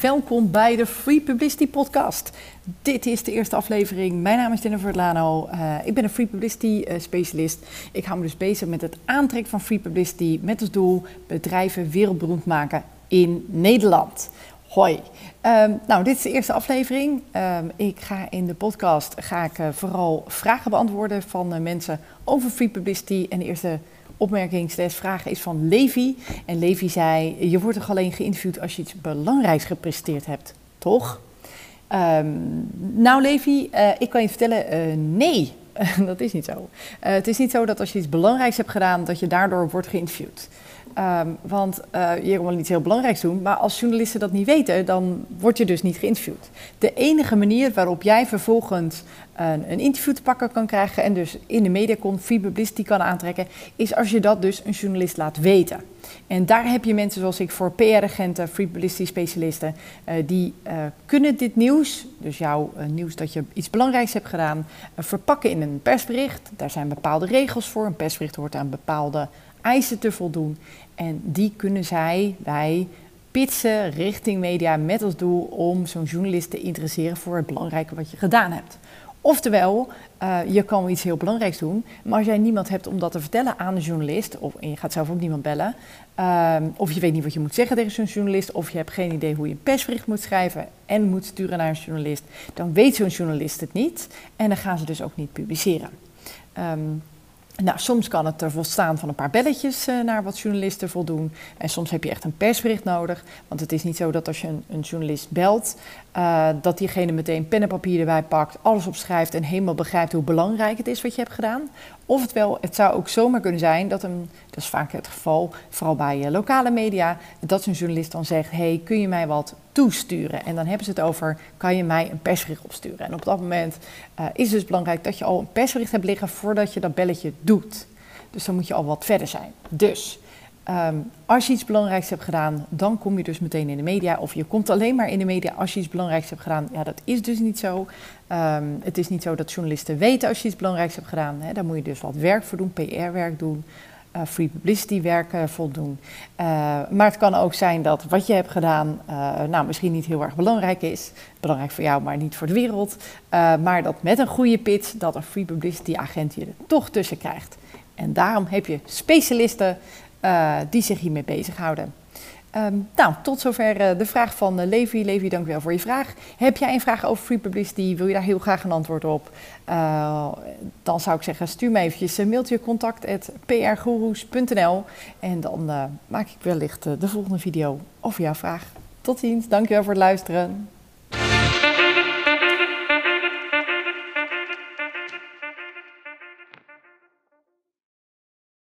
welkom bij de Free Publicity Podcast. Dit is de eerste aflevering. Mijn naam is Jennifer Lano. Uh, ik ben een Free Publicity uh, specialist. Ik hou me dus bezig met het aantrekken van Free Publicity met als doel bedrijven wereldberoemd maken in Nederland. Hoi. Um, nou, dit is de eerste aflevering. Um, ik ga in de podcast ga ik, uh, vooral vragen beantwoorden van mensen over Free Publicity. En de eerste opmerking, is van Levi. En Levi zei, je wordt toch alleen geïnterviewd als je iets belangrijks gepresteerd hebt, toch? Um, nou Levi, uh, ik kan je vertellen, uh, nee, dat is niet zo. Uh, het is niet zo dat als je iets belangrijks hebt gedaan, dat je daardoor wordt geïnterviewd. Um, want uh, je kan wel iets heel belangrijks doen, maar als journalisten dat niet weten, dan word je dus niet geïnterviewd. De enige manier waarop jij vervolgens een, interview te pakken kan krijgen en dus in de media kon, free publicity kan aantrekken, is als je dat dus een journalist laat weten. En daar heb je mensen zoals ik voor PR-agenten, free publicity specialisten, uh, die uh, kunnen dit nieuws, dus jouw nieuws dat je iets belangrijks hebt gedaan, verpakken in een persbericht. Daar zijn bepaalde regels voor. Een persbericht hoort aan bepaalde eisen te voldoen. En die kunnen zij, wij, pitsen richting media met als doel om zo'n journalist te interesseren voor het belangrijke wat je gedaan hebt. Oftewel, uh, je kan iets heel belangrijks doen, maar als jij niemand hebt om dat te vertellen aan een journalist, of je gaat zelf ook niemand bellen, uh, of je weet niet wat je moet zeggen tegen zo'n journalist, of je hebt geen idee hoe je een persbericht moet schrijven en moet sturen naar een journalist, dan weet zo'n journalist het niet en dan gaan ze dus ook niet publiceren. Um, nou, soms kan het er volstaan van een paar belletjes uh, naar wat journalisten voldoen. En soms heb je echt een persbericht nodig. Want het is niet zo dat als je een, een journalist belt, uh, dat diegene meteen pen en papier erbij pakt, alles opschrijft en helemaal begrijpt hoe belangrijk het is wat je hebt gedaan. Oftewel, het zou ook zomaar kunnen zijn dat een, dat is vaak het geval, vooral bij uh, lokale media, dat een journalist dan zegt: hey, kun je mij wat toesturen? En dan hebben ze het over: kan je mij een persbericht opsturen? En op dat moment is het dus belangrijk dat je al een persbericht hebt liggen voordat je dat belletje doet. Dus dan moet je al wat verder zijn. Dus um, als je iets belangrijks hebt gedaan, dan kom je dus meteen in de media. Of je komt alleen maar in de media als je iets belangrijks hebt gedaan. Ja, dat is dus niet zo. Um, het is niet zo dat journalisten weten als je iets belangrijks hebt gedaan. Hè. Daar moet je dus wat werk voor doen, PR-werk doen. Uh, free publicity werk uh, voldoen. Uh, maar het kan ook zijn dat wat je hebt gedaan, nou misschien niet heel erg belangrijk is. Belangrijk voor jou, maar niet voor de wereld. maar dat met een goede pitch, dat een free publicity agent je er toch tussen krijgt. En daarom heb je specialisten die zich hiermee bezighouden. Um, nou, tot zover uh, de vraag van uh, Levi. Levi, dank wel voor je vraag. Heb jij een vraag over free publicity? Wil je daar heel graag een antwoord op? dan zou ik zeggen, stuur me eventjes een mailtje contact.prgoeroes.nl en dan maak ik wellicht de volgende video over jouw vraag. Tot ziens, dankjewel voor het luisteren.